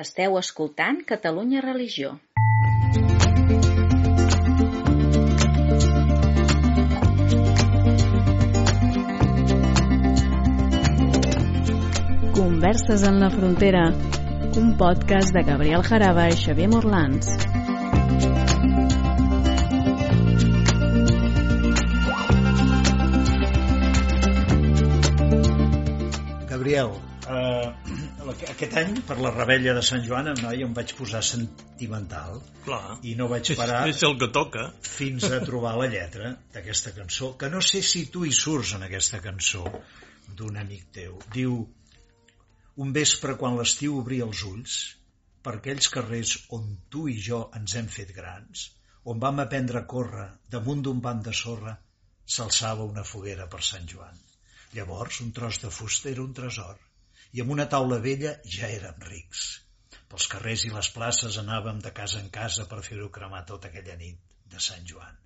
Esteu escoltant Catalunya Religió. Converses en la frontera, un podcast de Gabriel Jaraba i Xavier Morlans. Gabriel, eh, aquest any, per la rebella de Sant Joan, no, jo em vaig posar sentimental Clar. i no vaig parar És, és el que toca. fins a trobar la lletra d'aquesta cançó, que no sé si tu hi surts en aquesta cançó d'un amic teu. Diu, un vespre quan l'estiu obria els ulls, per aquells carrers on tu i jo ens hem fet grans, on vam aprendre a córrer damunt d'un banc de sorra, s'alçava una foguera per Sant Joan. Llavors, un tros de fusta era un tresor, i amb una taula vella ja érem rics. Pels carrers i les places anàvem de casa en casa per fer-ho cremar tota aquella nit de Sant Joan.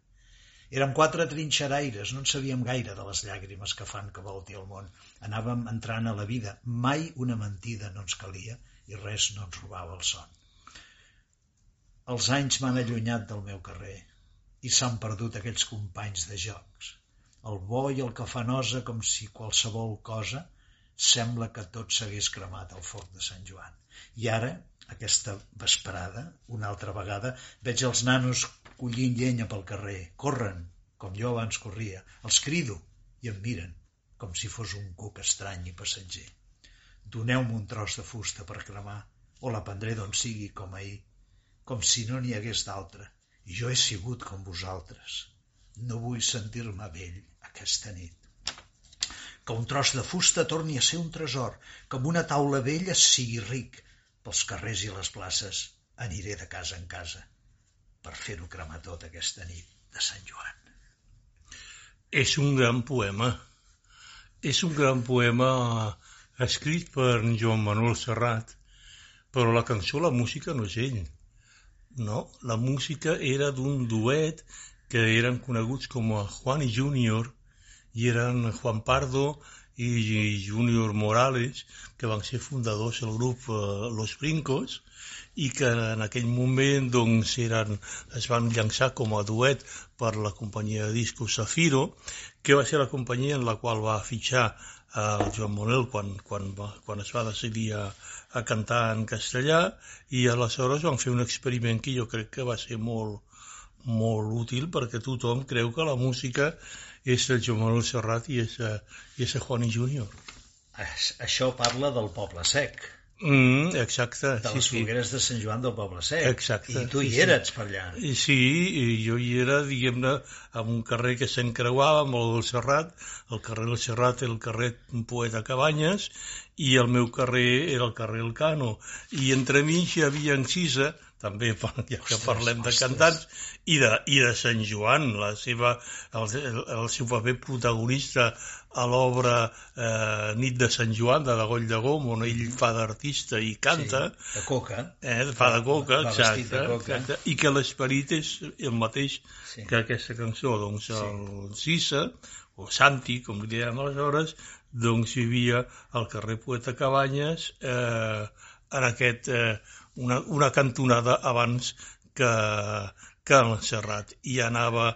Érem quatre trinxeraires, no en sabíem gaire de les llàgrimes que fan que volti el món. Anàvem entrant a la vida, mai una mentida no ens calia i res no ens robava el son. Els anys m'han allunyat del meu carrer i s'han perdut aquells companys de jocs. El bo i el que fa nosa com si qualsevol cosa sembla que tot s'hagués cremat al foc de Sant Joan. I ara, aquesta vesprada, una altra vegada, veig els nanos collint llenya pel carrer. Corren, com jo abans corria. Els crido i em miren, com si fos un cuc estrany i passatger. Doneu-me un tros de fusta per cremar, o la prendré d'on sigui com ahir, com si no n'hi hagués d'altra. Jo he sigut com vosaltres. No vull sentir-me vell aquesta nit. Que un tros de fusta torni a ser un tresor, amb una taula vella sigui ric. Pels carrers i les places aniré de casa en casa per fer-ho cremar tot aquesta nit de Sant Joan. És un gran poema. És un gran poema escrit per Joan Manuel Serrat, però la cançó, la música no és ell. No, la música era d'un duet que eren coneguts com a Juan i Junior i eren Juan Pardo i Junior Morales, que van ser fundadors del grup eh, Los Brincos i que en aquell moment doncs, eren, es van llançar com a duet per la companyia de discos Zafiro, que va ser la companyia en la qual va fitxar el Joan Manuel quan, quan, va, quan es va decidir a, a cantar en castellà i aleshores van fer un experiment que jo crec que va ser molt, molt útil perquè tothom creu que la música és el Joan Manuel Serrat i és, i és el Juan i Júnior. Això parla del poble sec, Mm, exacte. de les sí, sí. fogueres de Sant Joan del poble sec. Exacte, I tu sí, hi sí. eres per allà. I Sí, i jo hi era, diguem-ne, en un carrer que s'encreuava amb el del Serrat, el carrer del Serrat era el carrer Poeta Cabanyes, i el meu carrer era el carrer Elcano. I entremig hi havia Encisa, també, ja que Ostres, parlem de ostres. cantants, i de, i de Sant Joan, la seva, el, el, seu paper protagonista a l'obra eh, Nit de Sant Joan, de Dagoll de Gom, on ell fa d'artista i canta, Sí, de coca. Eh, fa de coca, Va vestit exacte, de coca. exacte, i que l'esperit és el mateix Sí. que aquesta cançó, doncs el Cissa, o Santi, com li dèiem aleshores, doncs vivia al carrer Poeta Cabanyes eh, en aquest, eh, una, una cantonada abans que, que el Serrat i anava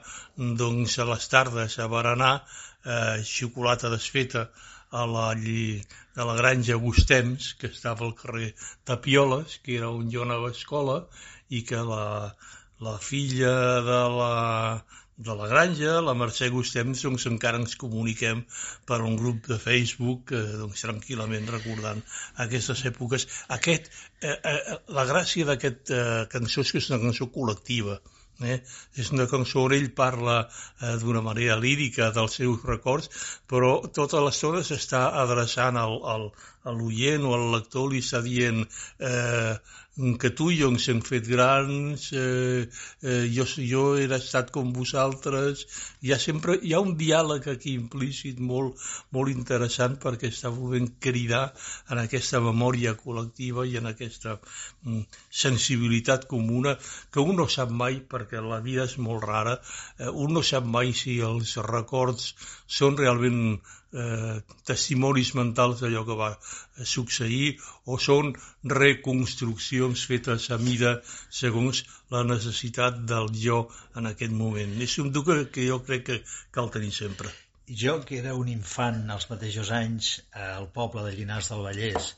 doncs a les tardes a berenar eh, xocolata desfeta a la, a la granja Gustems, que estava al carrer Tapioles, que era on jo anava a escola, i que la, la filla de la, de la granja, la Mercè Gustems, doncs encara ens comuniquem per un grup de Facebook, eh, doncs tranquil·lament recordant aquestes èpoques. Aquest, eh, eh, la gràcia d'aquest eh, cançó és que és una cançó col·lectiva, Eh? És una cançó on ell parla eh, d'una manera lírica dels seus records, però tota l'estona s'està adreçant al, al, a l'oient o al lector, li està dient eh, que tu i jo ens hem fet grans, eh, eh, jo, jo he estat com vosaltres, hi ha sempre hi ha un diàleg aquí implícit molt, molt interessant perquè està volent cridar en aquesta memòria col·lectiva i en aquesta mm, sensibilitat comuna que un no sap mai perquè la vida és molt rara, eh, un no sap mai si els records són realment eh, testimonis mentals d'allò que va succeir o són reconstruccions fetes a mida segons la necessitat del jo en aquest moment. És un duc que jo crec que cal tenir sempre. Jo, que era un infant als mateixos anys al poble de Llinars del Vallès,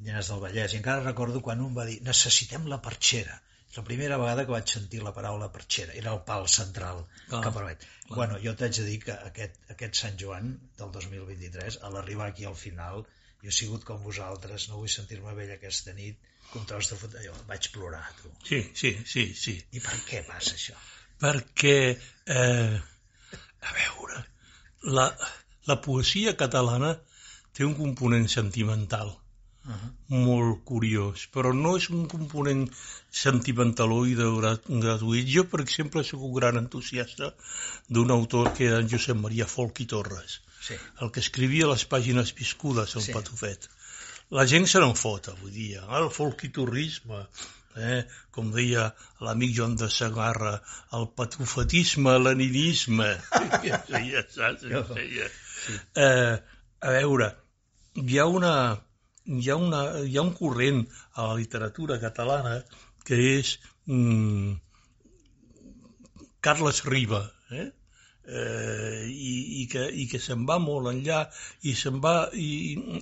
Llinars del Vallès, i encara recordo quan un va dir necessitem la perxera la primera vegada que vaig sentir la paraula perxera era el pal central ah, que permet. Clar. Bueno, jo t'haig de dir que aquest, aquest Sant Joan del 2023, a l'arribar aquí al final, jo he sigut com vosaltres, no vull sentir-me vell aquesta nit, com tros de fot, jo vaig plorar, tu. Sí, sí, sí, sí. I per què passa això? Perquè, eh, a veure, la, la poesia catalana té un component sentimental uh -huh. molt curiós, però no és un component sentimentaló gratuït. Jo, per exemple, sóc un gran entusiasta d'un autor que era en Josep Maria Folk i Torres, sí. el que escrivia les pàgines viscudes, el sí. patufet. La gent se n'en fot avui dia. El folquitorrisme, eh? com deia l'amic Joan de Sagarra, el patufetisme, l'aninisme. ja, ja, saps? Ja, ja. Sí. Eh, a veure, hi ha una, hi ha, una, hi ha un corrent a la literatura catalana que és mm, Carles Riba, eh? Eh, i, i, que, i que se'n va molt enllà i se'n va i,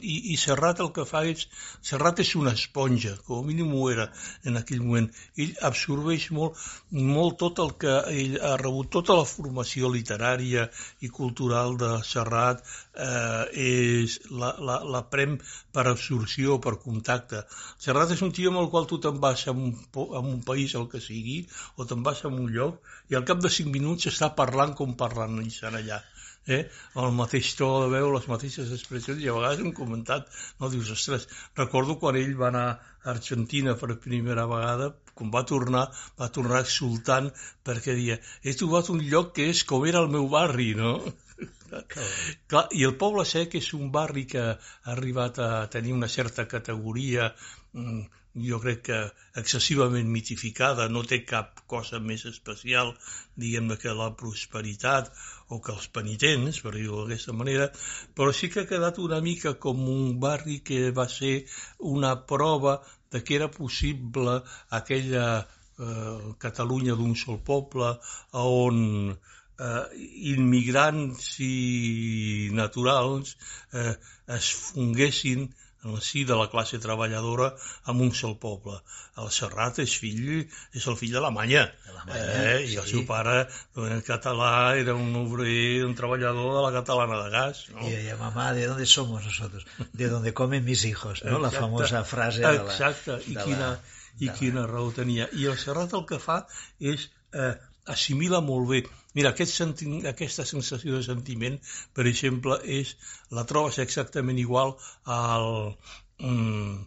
i, i Serrat el que fa és Serrat és una esponja, com a mínim ho era en aquell moment. Ell absorbeix molt, molt tot el que ell ha rebut, tota la formació literària i cultural de Serrat eh, és la, la, la prem per absorció, per contacte. Serrat és un tio amb el qual tu te'n vas a un, a un país, el que sigui o te'n vas a un lloc i al cap de cinc minuts està parlant com parla parlant estan allà eh? el mateix to de veu, les mateixes expressions, i a vegades hem comentat, no dius, ostres, recordo quan ell va anar a Argentina per primera vegada, quan va tornar, va tornar exultant perquè dia, he trobat un lloc que és com era el meu barri, no? Clar, I el Poble Sec és un barri que ha arribat a tenir una certa categoria mm, jo crec que excessivament mitificada, no té cap cosa més especial, diguem-ne, que la prosperitat o que els penitents, per dir-ho d'aquesta manera, però sí que ha quedat una mica com un barri que va ser una prova de que era possible aquella eh, Catalunya d'un sol poble on eh, immigrants i naturals eh, es fonguessin en el si de la classe treballadora amb un sol poble. El Serrat és fill, és el fill de la Manya, eh? i el seu pare, en català, era un obrer, un treballador de la catalana de gas. No? I deia, mamá, ¿de dónde somos nosotros? De donde comen mis hijos, no? Exacte. La famosa frase de la... Exacte, i, de quina, la, i quina raó tenia. I el Serrat el que fa és eh, assimila molt bé. Mira, aquest senti aquesta sensació de sentiment, per exemple, és la trobes exactament igual al mm,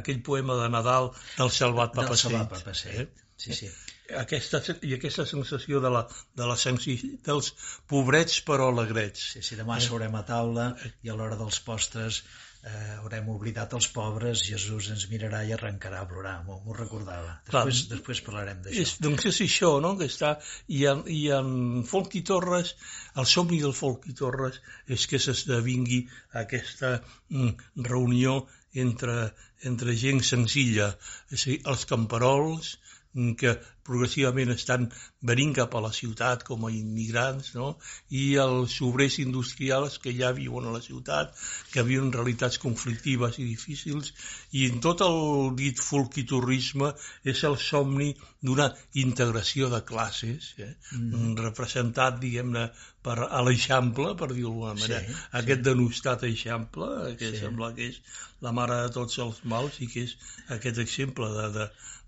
aquell poema de Nadal del Salvat Papaseit. Del eh? sí, sí. Aquesta, I aquesta sensació de la, de la sensi, dels pobrets però alegrets. Sí, sí, demà eh? seurem a taula i a l'hora dels postres eh, haurem oblidat els pobres, Jesús ens mirarà i arrencarà a plorar, m'ho recordava. Després, Clar, després parlarem d'això. Doncs és això, no?, que està... I en, i en Folk i Torres, el somni del Folk i Torres és que s'esdevingui aquesta mm, reunió entre, entre gent senzilla, és a dir, els camperols, que progressivament estan venint cap a la ciutat com a immigrants, no? i els obrers industrials que ja viuen a la ciutat, que viuen realitats conflictives i difícils, i en tot el dit folquitorrisme és el somni d'una integració de classes, eh? mm. representat, diguem-ne, per a l'eixample, per dir-ho d'alguna manera, sí, aquest sí. denostat eixample, que sí. sembla que és la mare de tots els mals i que és aquest exemple de, de,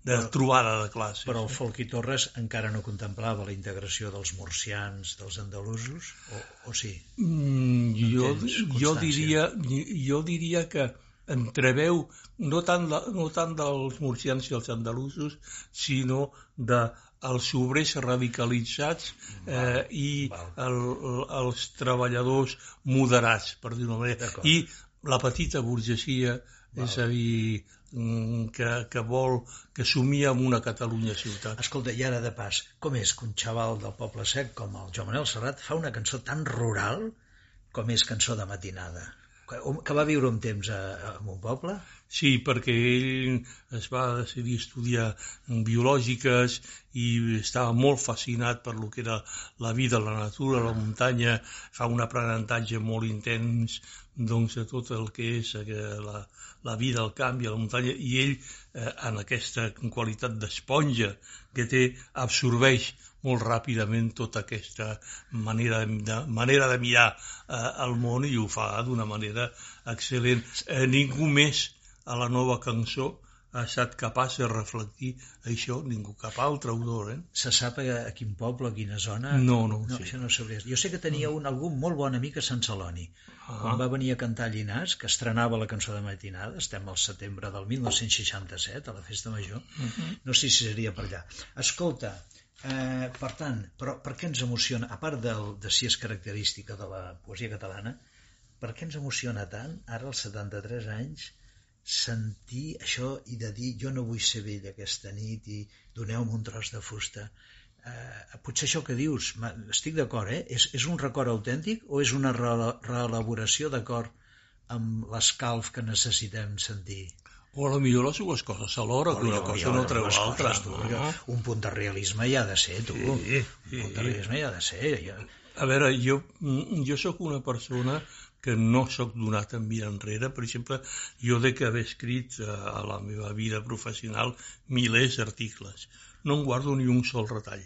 de però, trobada de classes. Però el Folqui Torres encara no contemplava la integració dels murcians, dels andalusos, o, o sí? Mm, jo, jo, diria, jo diria que entreveu no tant, la, no tant dels murcians i els andalusos, sinó de els obrers radicalitzats eh, i el, els treballadors moderats, per dir-ho manera, i la petita burgesia, val. és a dir, que, que vol, que somia amb una Catalunya ciutat. Escolta, i ara de pas, com és que un xaval del Poble Sec com el Joan Manel Serrat fa una cançó tan rural com és cançó de matinada? Que, va viure un temps a, a un poble? Sí, perquè ell es va decidir estudiar biològiques i estava molt fascinat per lo que era la vida, la natura, la muntanya, fa un aprenentatge molt intens doncs, de tot el que és eh, la, la vida al camp i a la muntanya, i ell, eh, en aquesta qualitat d'esponja que té, absorbeix molt ràpidament tota aquesta manera de, manera de mirar eh, el món i ho fa d'una manera excel·lent. Eh, ningú més a la nova cançó ha estat capaç de reflectir això, ningú, cap altre autor. Eh? Se sap a, a quin poble, a quina zona? No, no, no sí. això no sabria. Jo sé que tenia un, algun molt bon amic a Sant Celoni. Ah. Quan va venir a cantar a Llinars, que estrenava la cançó de matinada, estem al setembre del 1967, a la Festa Major, uh Mhm. -huh. no sé si seria per allà. Escolta, eh, per tant, però per què ens emociona, a part del, de si és característica de la poesia catalana, per què ens emociona tant, ara als 73 anys, sentir això i de dir jo no vull ser vell aquesta nit i doneu-me un tros de fusta eh, potser això que dius estic d'acord, eh? És, és un record autèntic o és una re reelaboració d'acord amb l'escalf que necessitem sentir o a la millor les dues coses alhora, que una cosa no treu l'altra. No? Un punt de realisme hi ha de ser, tu. Sí, sí, un punt de realisme hi ha de ser. Ja. A veure, jo, jo sóc una persona que no sóc donat en mirar enrere. Per exemple, jo de que haver escrit eh, a la meva vida professional milers d'articles. No em guardo ni un sol retall.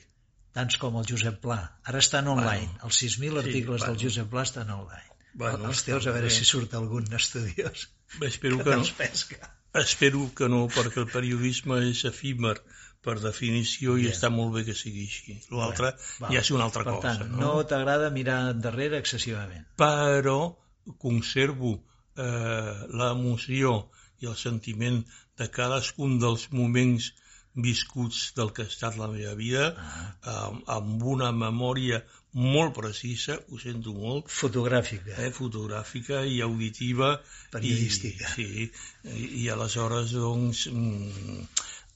Tants com el Josep Pla. Ara estan online. Bueno, Els 6.000 articles sí, bueno. del Josep Pla estan online. Bueno, els teus, a veure bé. si surt algun estudiós Espero que, que no. pesca. Espero que no, perquè el periodisme és efímer per definició i yeah. està molt bé que sigui així. L'altre ja és una altra per cosa. Tant, no, no t'agrada mirar endarrere excessivament. Però conservo eh, l'emoció i el sentiment de cadascun dels moments viscuts del que ha estat la meva vida Ah. eh, amb una memòria molt precisa, ho sento molt, Fotogràfica. eh, fotogràfica i auditiva Periodística. i, sí, i, i aleshores doncs mm,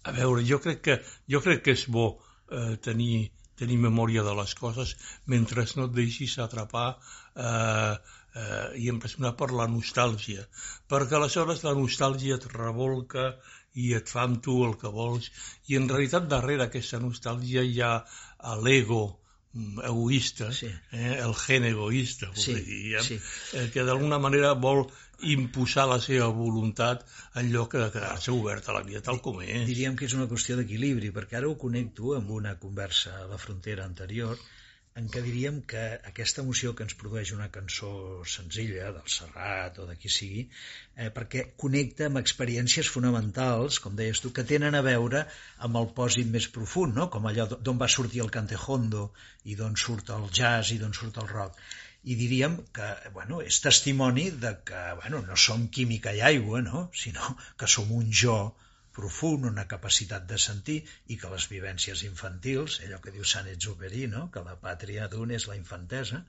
a veure, jo crec que, jo crec que és bo eh, tenir, tenir memòria de les coses mentre no et deixis atrapar eh, eh, i impressionar per la nostàlgia perquè aleshores la nostàlgia et revolca i et fa amb tu el que vols i en realitat darrere aquesta nostàlgia hi ha l'ego egoista, Sí. eh, el gen egoista, Sí, diríem, sí. eh, que d'alguna manera vol imposar la seva voluntat en lloc de quedar-se obert a la vida tal com és. Diríem que és una qüestió d'equilibri, perquè ara ho connecto amb una conversa a la frontera anterior, en què diríem que aquesta emoció que ens produeix una cançó senzilla, del Serrat o de qui sigui, eh, perquè connecta amb experiències fonamentals, com deies tu, que tenen a veure amb el pòsit més profund, no? com allò d'on va sortir el cantejondo i d'on surt el jazz i d'on surt el rock. I diríem que bueno, és testimoni de que bueno, no som química i aigua, no? sinó que som un jo profund, una capacitat de sentir i que les vivències infantils, allò que diu Sant-Exupéry, no? que la pàtria d'un és la infantesa,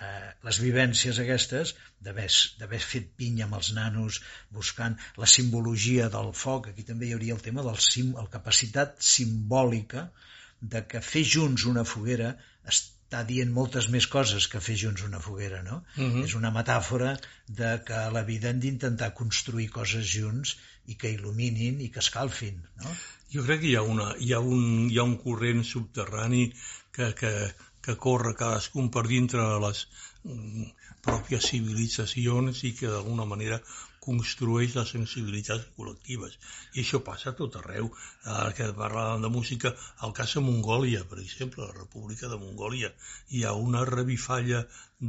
eh, les vivències aquestes d'haver fet pinya amb els nanos buscant la simbologia del foc, aquí també hi hauria el tema de la capacitat simbòlica de que fer junts una foguera està dient moltes més coses que fer junts una foguera, no? Uh -huh. És una metàfora de que a la vida hem d'intentar construir coses junts i que il·luminin i que escalfin, no? Jo crec que hi ha, una, hi ha, un, hi ha un corrent subterrani que, que, que corre cadascun per dintre de les mm, pròpies civilitzacions i que d'alguna manera construeix les sensibilitats col·lectives. I això passa a tot arreu. Ara que parlàvem de música, al cas de Mongòlia, per exemple, la República de Mongòlia, hi ha una revifalla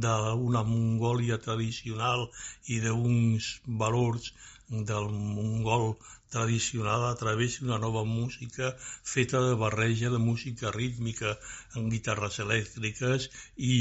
d'una Mongòlia tradicional i d'uns valors del mongol tradicional a través d'una nova música feta de barreja de música rítmica amb guitarres elèctriques i,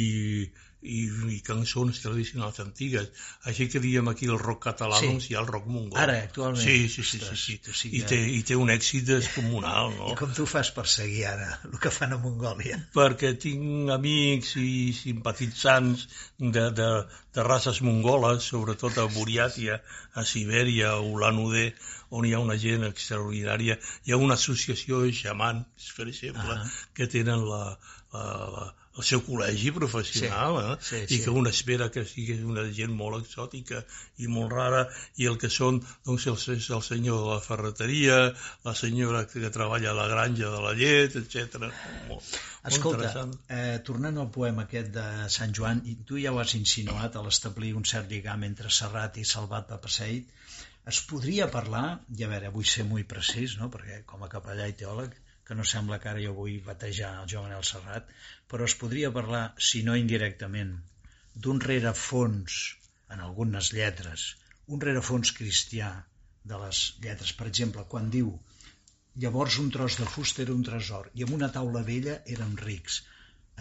i, i cançons tradicionals antigues. Així que diem aquí el rock català, Sí. doncs hi ha el rock mongol. Ara, actualment. Sí, sí, sí. Ostres, sí, sí. o sigui I, té, I té un èxit descomunal, no? I com tu fas per seguir ara el que fan a Mongòlia? perquè tinc amics i simpatitzants de, de, de races mongoles, sobretot a Buriàtia, a Sibèria, a Ulan Ude, on hi ha una gent extraordinària. Hi ha una associació de xamans, per exemple, Ah. que tenen la, la, la, el seu col·legi professional, Sí, eh? sí, i sí. que un espera que sigui una gent molt exòtica i molt rara, i el que són doncs, el, el senyor de la ferreteria, la senyora que treballa a la granja de la llet, etc. Escolta, eh, tornant al poema aquest de Sant Joan, i tu ja ho has insinuat a l'establir un cert lligam entre Serrat i Salvat Papaseit, es podria parlar, i a veure, vull ser molt precís, no? perquè com a capellà i teòleg, que no sembla que ara jo vull batejar el Joan Manel Serrat, però es podria parlar, si no indirectament, d'un rerefons en algunes lletres, un rerefons cristià de les lletres. Per exemple, quan diu llavors un tros de fusta era un tresor i amb una taula vella érem rics.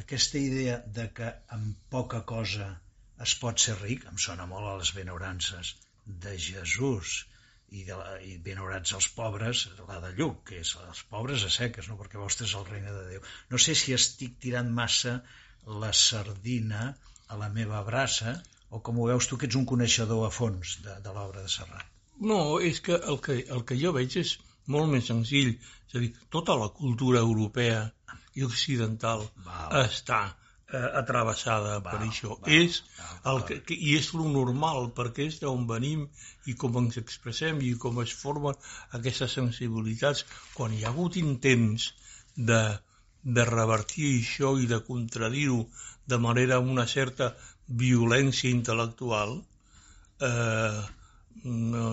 Aquesta idea de que amb poca cosa es pot ser ric em sona molt a les benaurances de Jesús i, de la, i benaurats els pobres, la de Lluc, que és els pobres a seques, no? perquè vostre és el regne de Déu. No sé si estic tirant massa la sardina a la meva brassa o com ho veus tu que ets un coneixedor a fons de, de l'obra de Serrat. No, és que el, que el que jo veig és molt més senzill. És a dir, tota la cultura europea i occidental Val. està eh, atravessada per Val, això. val, és val, el que, que, I és lo normal, perquè és d'on venim i com ens expressem i com es formen aquestes sensibilitats. Quan hi ha hagut intents de, de revertir això i de contradir-ho de manera amb una certa violència intel·lectual, eh, no,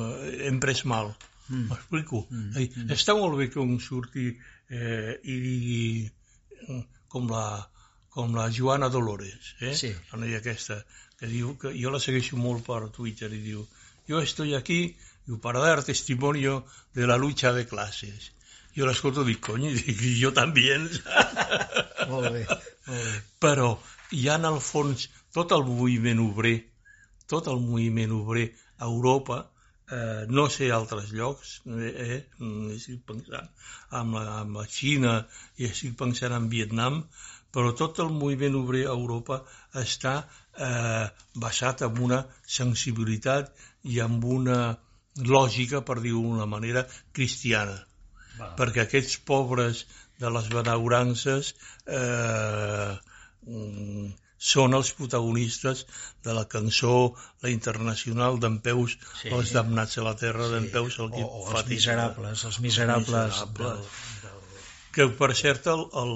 hem pres mal. Mm. M'explico? Mm, Mm. mm. Està molt bé que un surti eh, i digui eh, com la, com la Joana Dolores, eh? Sí. la noia aquesta, que diu que jo la segueixo molt per Twitter i diu yo estoy aquí diu, para dar testimonio de la lucha de clases. Jo l'escolto i dic, cony, i dic, jo també. Molt bé, molt bé. Però hi ha en el fons tot el moviment obrer, tot el moviment obrer a Europa, eh, no sé altres llocs, eh, eh, estic pensant amb la, amb la Xina i estic pensant en Vietnam, però tot el moviment obrer a Europa està eh, basat en una sensibilitat i amb una lògica, per dir-ho d'una manera, cristiana Va. perquè aquests pobres de les benaurances eh, mm, són els protagonistes de la cançó La Internacional d'en Peus, Sí. els damnats a la terra Sí. d'en Peus, el o, o els miserables, els miserables, miserables. Del, del... que per cert el, el,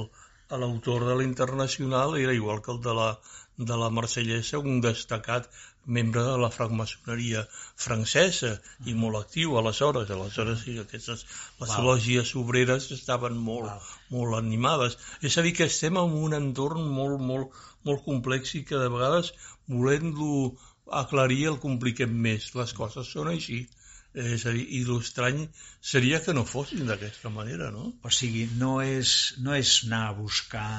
l'autor de la Internacional era igual que el de la, de la Marsellesa, un destacat membre de la francmaçoneria francesa i molt actiu aleshores. Aleshores sí, aquestes, les Val. lògies obreres estaven molt, Val. molt animades. És a dir, que estem en un entorn molt, molt, molt complex i que de vegades volent-lo aclarir el compliquem més. Les coses són així. És a dir, i l'estrany seria que no fossin d'aquesta manera, no? O sigui, no és, no és anar a buscar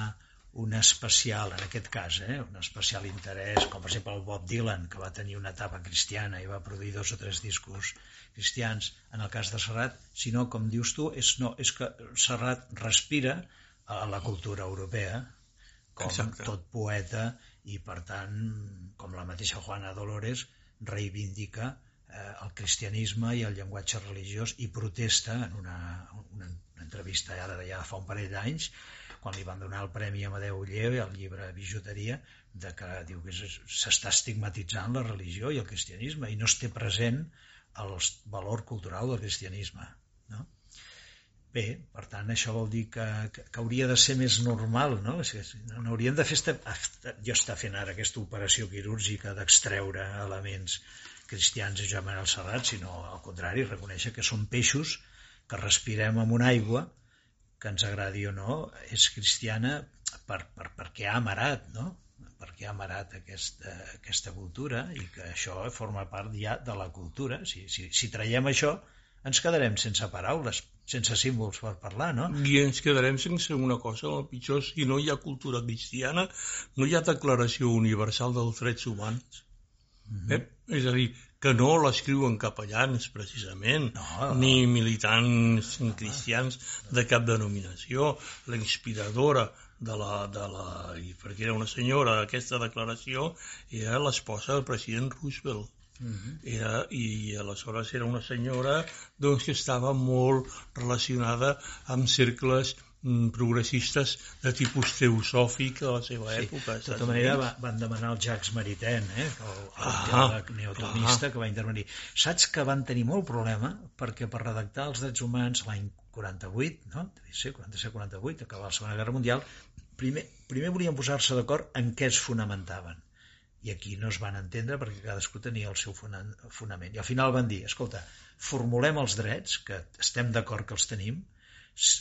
un especial, en aquest cas, eh, un especial interès, com per exemple el Bob Dylan, que va tenir una etapa cristiana i va produir dos o tres discos cristians, en el cas de Serrat, sinó, com dius tu, és, no, és que Serrat respira a la cultura europea, com Exacte. tot poeta, i per tant, com la mateixa Juana Dolores, reivindica el cristianisme i el llenguatge religiós i protesta en una, una, entrevista ara ja fa un parell d'anys quan li van donar el Premi Amadeu Lleve al llibre Bijuteria de que diu que s'està estigmatitzant la religió i el cristianisme i no es té present el valor cultural del cristianisme no? Bé, per tant, això vol dir que, que, que hauria de ser més normal, no? Que no no hauríem de fer... Esta, jo està fent ara aquesta operació quirúrgica d'extreure elements cristians a Joan Manuel Serrat, sinó al contrari, reconèixer que són peixos que respirem amb una aigua que ens agradi o no, és cristiana per, per, perquè ha amarat, no? perquè ha amarat aquesta, aquesta cultura i que això forma part ja de la cultura. Si, si, si traiem això, ens quedarem sense paraules, sense símbols per parlar, no? I ens quedarem sense una cosa, el pitjor, si no hi ha cultura cristiana, no hi ha declaració universal dels drets humans. Mhm. eh? És a dir, que no l'escriuen capellans, precisament, No. ni militants cristians de cap denominació. La inspiradora de la, de la, i perquè era una senyora, aquesta declaració, era l'esposa del president Roosevelt Mhm. era, i aleshores era una senyora doncs, que estava molt relacionada amb cercles progressistes de tipus teosòfic a la seva Sí, època. de tota manera va, van demanar el Jacques Maritain, eh, el, el Ah, teòleg neotomista ah. que va intervenir. Saps que van tenir molt problema perquè per redactar els drets humans l'any 48, no? Devia ser 47-48, acabar la Segona Guerra Mundial, primer, primer volien posar-se d'acord en què es fonamentaven. I aquí no es van entendre perquè cadascú tenia el seu fona- fonament. I al final van dir, escolta, formulem els drets, que estem d'acord que els tenim,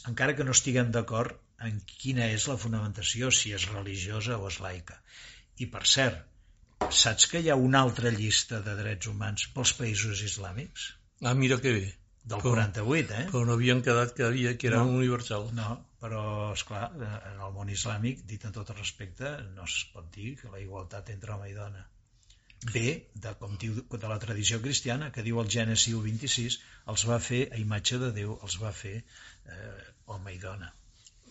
encara que no estiguem d'acord en quina és la fonamentació, si és religiosa o és laica. I per cert, saps que hi ha una altra llista de drets humans pels països islàmics? Ah, mira que bé. Del Però- 48, eh? Però no havien quedat que, havia, que eren No. universals. No, però, és clar, en el món islàmic, dit en tot el respecte, no es pot dir que la igualtat entre home i dona. Ve, de, com diu, de la tradició cristiana, que diu el Gènesi 26, els va fer a imatge de Déu, els va fer eh, home i dona.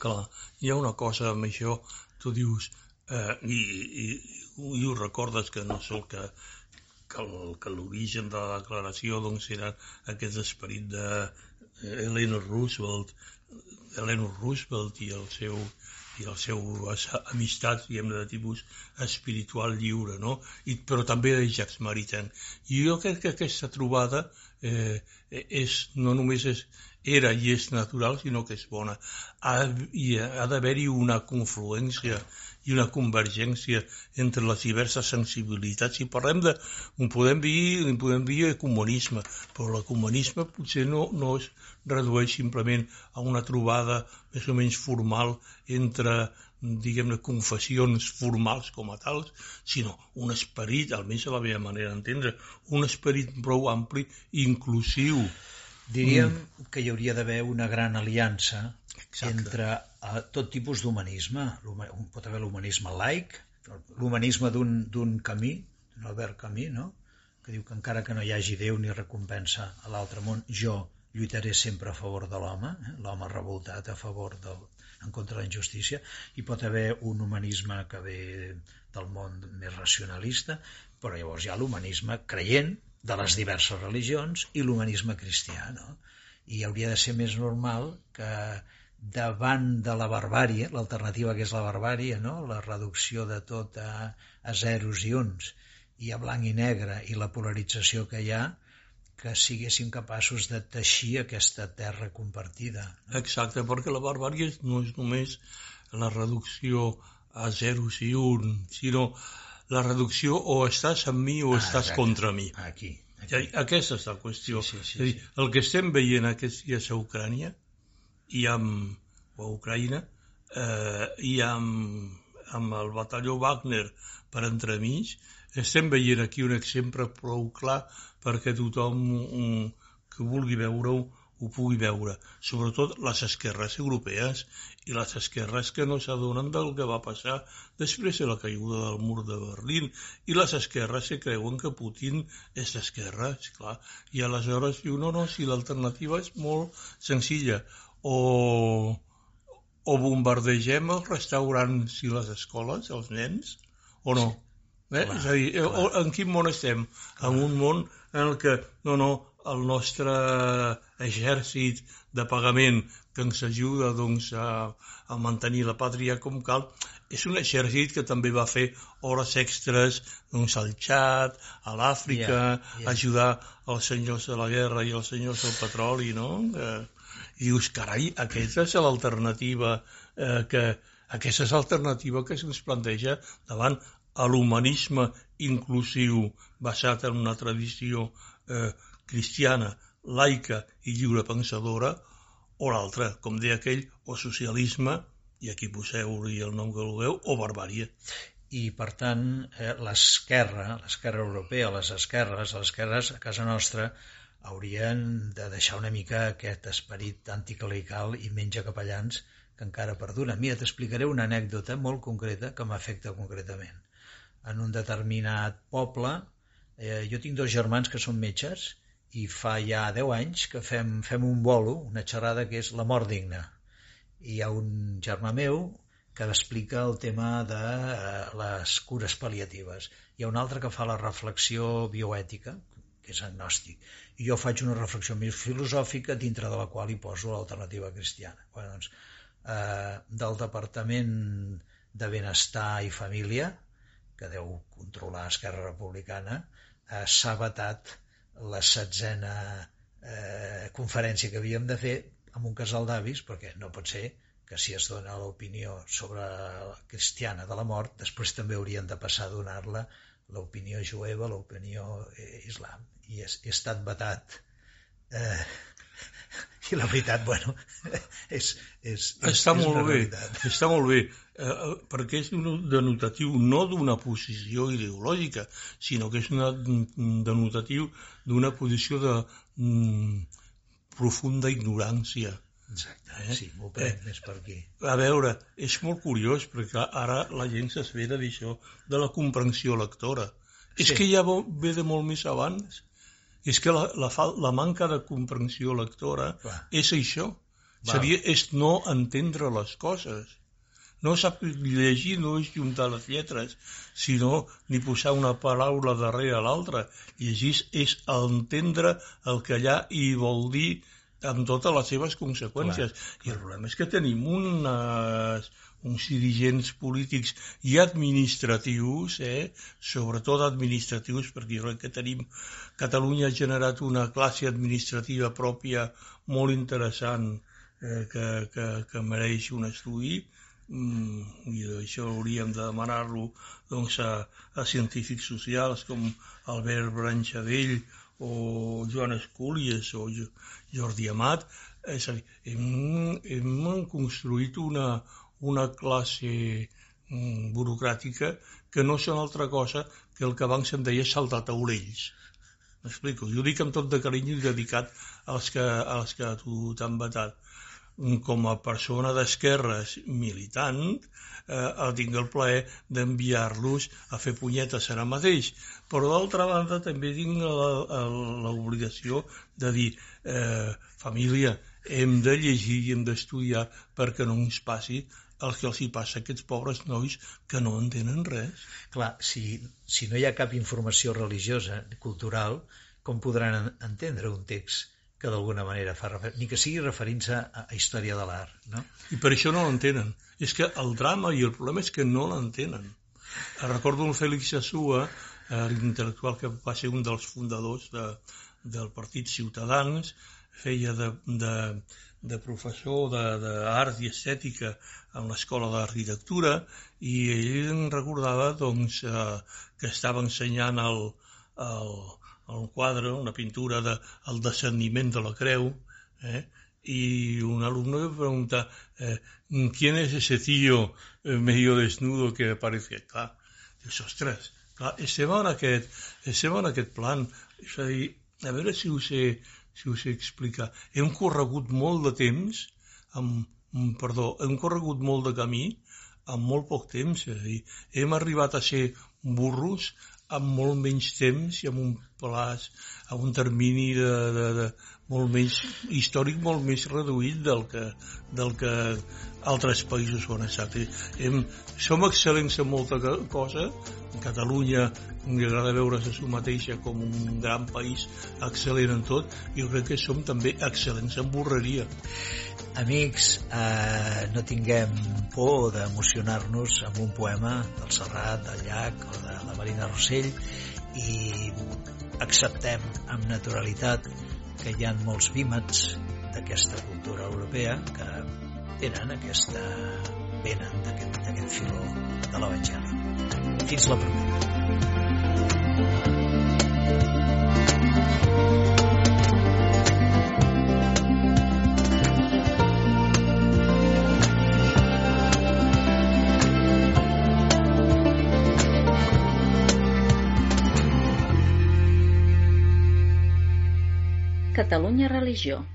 Clar, hi ha una cosa amb això, tu dius, eh, i, i, i ho recordes que no sol que, que que l'origen de la declaració doncs, era aquest esperit de eh, Eleanor Roosevelt, Eleanor Roosevelt i el seu i el seu amistat, diguem de tipus espiritual lliure, no? I, però també de Jacques Maritain. I jo crec que aquesta trobada eh, és, no només és, era i és natural, sinó que és bona. Ha, i ha d'haver-hi una confluència i una convergència entre les diverses sensibilitats. Si parlem de... Ho podem dir, ho podem dir comunisme, però l'ecumenisme potser no, no es redueix simplement a una trobada més o menys formal entre diguem-ne, confessions formals com a tals, sinó un esperit, almenys a la meva manera d'entendre, un esperit prou ampli inclusiu. Diríem mm. que hi hauria d'haver una gran aliança Exacte. entre uh, tot tipus d'humanisme. Pot haver l'humanisme laic, l'humanisme d'un d'un camí, d'un Albert Camí, no? que diu que encara que no hi hagi Déu ni recompensa a l'altre món, jo lluitaré sempre a favor de l'home, eh? l'home revoltat a favor del, en contra de la injustícia, i pot haver un humanisme que ve del món més racionalista, però llavors hi ha l'humanisme creient de les diverses religions i l'humanisme cristià, no? I hauria de ser més normal que davant de la barbàrie, l'alternativa que és la barbàrie, no? la reducció de tot a, a zeros i uns, i a blanc i negre, i la polarització que hi ha, que siguéssim capaços de teixir aquesta terra compartida. Exacte, perquè la barbària no és només la reducció a zeros i un, sinó la reducció o estàs amb mi o Ah, estàs exacte. contra mi. Aquí. Aquí. aquesta és la qüestió. Sí, sí, sí, és dir, sí. el que estem veient aquests dies a Ucrània i amb, o a Ucraïna eh, i amb, amb el batalló Wagner per entremig, estem veient aquí un exemple prou clar perquè tothom um, que vulgui veure-ho ho pugui veure, sobretot les esquerres europees i les esquerres que no s'adonen del que va passar després de la caiguda del mur de Berlín i les esquerres que creuen que Putin és d'esquerra, esclar, i aleshores diu, no, no, si l'alternativa és molt senzilla, o, o bombardegem els restaurants i les escoles, els nens, o no? Eh? Clar, és a dir, o, en quin món estem? En un món en el que, no, no, el nostre exèrcit de pagament que ens ajuda doncs, a, a mantenir la pàtria com cal, és un exèrcit que també va fer hores extres doncs, al Txad, a l'Àfrica, Yeah, yeah. ajudar els senyors de la guerra i els senyors del petroli, no? Eh, I dius, carai, aquesta és l'alternativa eh, que aquesta és l'alternativa que se'ns planteja davant a l'humanisme inclusiu basat en una tradició eh, cristiana, laica i lliurepensadora, o l'altra, com deia aquell, o socialisme, i aquí poseu-hi el nom que vulgueu, o barbària. i per tant eh, l'esquerra, l'esquerra europea, les esquerres, les esquerres a casa nostra haurien de deixar una mica aquest esperit anticlerical i menja capellans que encara perdura. Mira, t'explicaré una anècdota molt concreta que m'afecta concretament. En un determinat poble, eh, jo tinc dos germans que són metges i fa ja 10 anys que fem, fem un bolo, una xerrada que és la mort digna. Hi ha un germà meu que explica el tema de eh, les cures pal·liatives. Hi ha un altre que fa la reflexió bioètica, que és agnòstic. I jo faig una reflexió més filosòfica dintre de la qual hi poso l'alternativa cristiana. Bueno, doncs, eh, del Departament de Benestar i Família, que deu controlar Esquerra Republicana, eh, s'ha vetat la setzena eh, conferència que havíem de fer amb un casal d'avis, perquè no pot ser que si es dona l'opinió sobre la cristiana de la mort, després també haurien de passar a donar-la l'opinió jueva, l'opinió eh, islam. I he, estat vetat eh, i la veritat, bueno, és, és, és, està és molt una bé, realitat. està molt bé, eh, eh, perquè és un denotatiu no d'una posició ideològica, sinó que és mm, denotatiu d'una posició de mm, profunda ignorància. Exacte, Eh? sí, m'ho prenc més per aquí. A veure, és molt curiós, perquè ara la gent s'esvera d'això, de la comprensió lectora. És Sí. que ja ve de molt més abans. És que la, la, la manca de comprensió lectora Clar. és això. Val. Seria, és no entendre les coses. No sap llegir no és juntar les lletres, sinó ni posar una paraula darrere l'altra. Llegir és entendre el que allà hi vol dir amb totes les seves conseqüències. I el problema és que tenim unes, uns dirigents polítics i administratius, eh, sobretot administratius, perquè jo crec que tenim... Catalunya ha generat una classe administrativa pròpia molt interessant eh, que, que, que mereix un estudi, mm, i això hauríem de demanar-lo doncs, a, a científics socials com Albert Branchadell o Joan Escúlies o Jo- Jordi Amat, és a dir, hem, hem construït una, una classe mm, burocràtica que no són altra cosa que el que abans se'n deia saltar taulells. M'explico? Jo dic amb tot de carinyo i dedicat als que, als que tu t'han vetat. Com a persona d'esquerres militant, eh, tinc el plaer d'enviar-los a fer punyetes ara mateix. Però d'altra banda també tinc l'obligació de dir eh, família, hem de llegir i hem d'estudiar perquè no ens passi el que els hi passa a aquests pobres nois que no entenen res. Clar, si, si no hi ha cap informació religiosa, cultural, com podran en- entendre un text que d'alguna manera fa refer... ni que sigui referint-se a, a història de l'art, no? I per això no l'entenen. És que el drama i el problema és que no l'entenen. Recordo el Fèlix Sassua, eh, l'intel·lectual que va ser un dels fundadors de, del Partit Ciutadans, feia de, de, de professor d'art i estètica en l'escola d'arquitectura i ell em recordava doncs, eh, que estava ensenyant el, el, el quadre, una pintura de el descendiment de la creu, eh? y un alumno me pregunta, eh, ¿quién es ese tío eh, medio desnudo que aparece? Clar, dius, ostres, clar, estem en aquest, estem en aquest plan. És a dir, a veure si ho sé, si ho sé explicar. Hem corregut molt de temps, amb, mm, perdó, hem corregut molt de camí amb molt poc temps, és a dir, hem arribat a ser burros amb molt menys temps i amb un plaç, amb un termini de, de, de molt menys històric, molt més reduït del que, del que altres països ho han estat. Hem, som excel·lents en molta co- cosa, Catalunya li agrada veure's a si mateixa com un gran país excel·lent en tot, jo crec que som també excel·lents en borreria. Amics, eh, no tinguem por d'emocionar-nos amb un poema del Serrat, del Llac o de la Marina Rossell i acceptem amb naturalitat que hi ha molts vímets d'aquesta cultura europea que tenen aquesta venen d'aquest filó de l'Evangeli. Fins la propera. Catalunya Religió